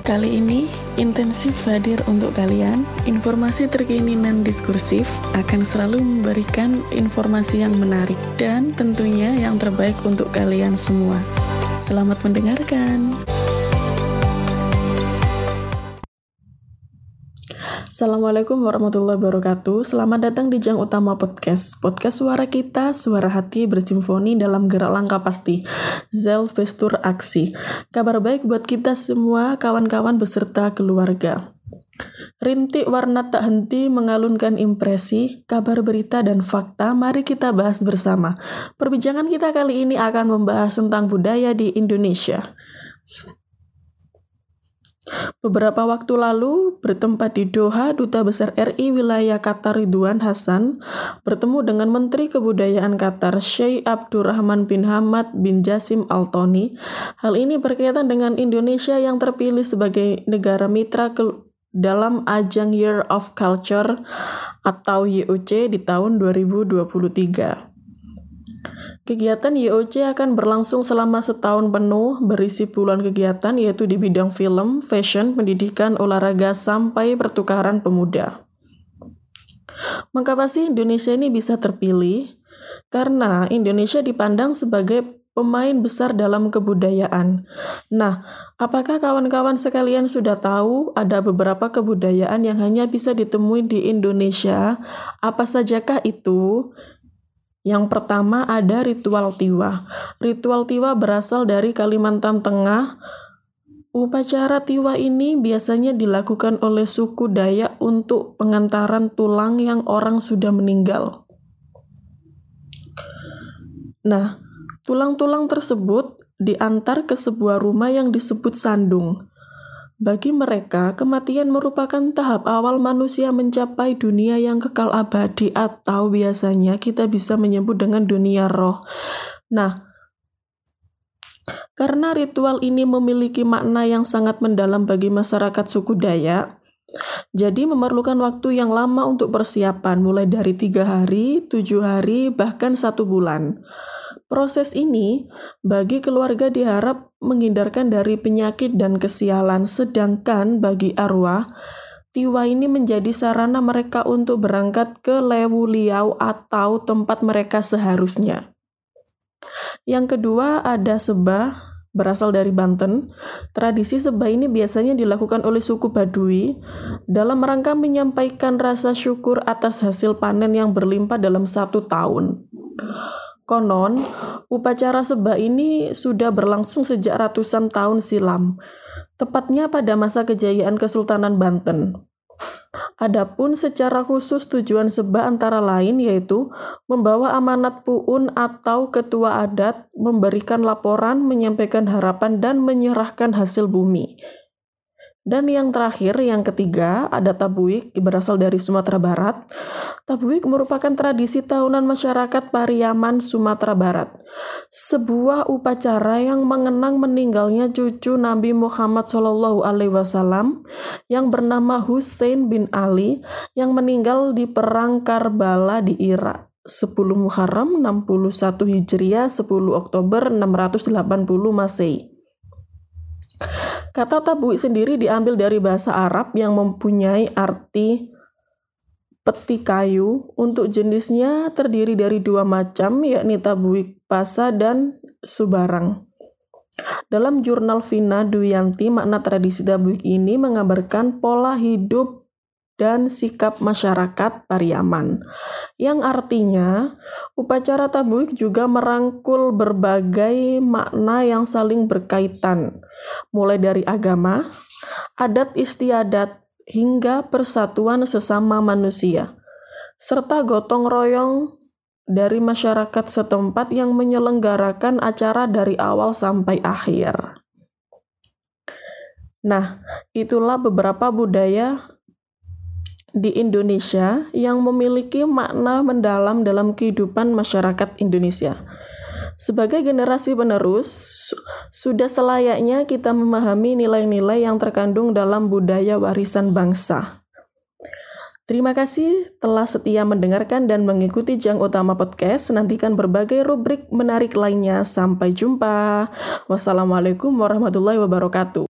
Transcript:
Kali ini, intensif hadir untuk kalian. Informasi terkini dan diskursif akan selalu memberikan informasi yang menarik dan tentunya yang terbaik untuk kalian semua. Selamat mendengarkan. Assalamualaikum warahmatullahi wabarakatuh. Selamat datang di Jang Utama Podcast. Podcast suara kita, suara hati bersimfoni dalam gerak langkah pasti. Zelf Pestur Aksi. Kabar baik buat kita semua, kawan-kawan beserta keluarga. Rintik warna tak henti mengalunkan impresi, kabar berita dan fakta, mari kita bahas bersama. Perbincangan kita kali ini akan membahas tentang budaya di Indonesia. Beberapa waktu lalu, bertempat di Doha, Duta Besar RI wilayah Qatar Ridwan Hasan bertemu dengan Menteri Kebudayaan Qatar Sheikh Abdurrahman bin Hamad bin Jasim Al Thani. Hal ini berkaitan dengan Indonesia yang terpilih sebagai negara mitra ke dalam ajang Year of Culture atau YOC di tahun 2023. Kegiatan YOC akan berlangsung selama setahun penuh, berisi puluhan kegiatan yaitu di bidang film, fashion, pendidikan, olahraga, sampai pertukaran pemuda. Mengapa sih Indonesia ini bisa terpilih? Karena Indonesia dipandang sebagai pemain besar dalam kebudayaan. Nah, apakah kawan-kawan sekalian sudah tahu ada beberapa kebudayaan yang hanya bisa ditemui di Indonesia? Apa sajakah itu? Yang pertama ada ritual tiwa. Ritual tiwa berasal dari Kalimantan Tengah. Upacara tiwa ini biasanya dilakukan oleh suku Dayak untuk pengantaran tulang yang orang sudah meninggal. Nah, tulang-tulang tersebut diantar ke sebuah rumah yang disebut sandung. Bagi mereka, kematian merupakan tahap awal manusia mencapai dunia yang kekal abadi atau biasanya kita bisa menyebut dengan dunia roh. Nah, karena ritual ini memiliki makna yang sangat mendalam bagi masyarakat suku Dayak, jadi memerlukan waktu yang lama untuk persiapan, mulai dari tiga hari, tujuh hari, bahkan satu bulan. Proses ini bagi keluarga diharap menghindarkan dari penyakit dan kesialan, sedangkan bagi arwah, tiwa ini menjadi sarana mereka untuk berangkat ke Lewu Liau atau tempat mereka seharusnya. Yang kedua ada sebah, berasal dari Banten. Tradisi sebah ini biasanya dilakukan oleh suku Baduy dalam rangka menyampaikan rasa syukur atas hasil panen yang berlimpah dalam satu tahun. Konon, upacara sembah ini sudah berlangsung sejak ratusan tahun silam, tepatnya pada masa kejayaan Kesultanan Banten. Adapun secara khusus tujuan sembah antara lain yaitu membawa amanat puun atau ketua adat, memberikan laporan, menyampaikan harapan, dan menyerahkan hasil bumi. Dan yang terakhir, yang ketiga, ada tabuik berasal dari Sumatera Barat. Tabuik merupakan tradisi tahunan masyarakat Pariaman, Sumatera Barat. Sebuah upacara yang mengenang meninggalnya cucu Nabi Muhammad Shallallahu Alaihi Wasallam yang bernama Hussein bin Ali yang meninggal di perang Karbala di Irak. 10 Muharram 61 Hijriah 10 Oktober 680 Masehi. Kata tabui sendiri diambil dari bahasa Arab yang mempunyai arti peti kayu. Untuk jenisnya terdiri dari dua macam, yakni tabuik pasa dan subarang. Dalam jurnal Vina Duyanti, makna tradisi tabuik ini menggambarkan pola hidup dan sikap masyarakat Pariaman. Yang artinya, upacara tabuik juga merangkul berbagai makna yang saling berkaitan mulai dari agama, adat istiadat, hingga persatuan sesama manusia, serta gotong royong dari masyarakat setempat yang menyelenggarakan acara dari awal sampai akhir. Nah, itulah beberapa budaya di Indonesia yang memiliki makna mendalam dalam kehidupan masyarakat Indonesia. Sebagai generasi penerus, sudah selayaknya kita memahami nilai-nilai yang terkandung dalam budaya warisan bangsa. Terima kasih telah setia mendengarkan dan mengikuti Jang Utama Podcast. Nantikan berbagai rubrik menarik lainnya. Sampai jumpa. Wassalamualaikum warahmatullahi wabarakatuh.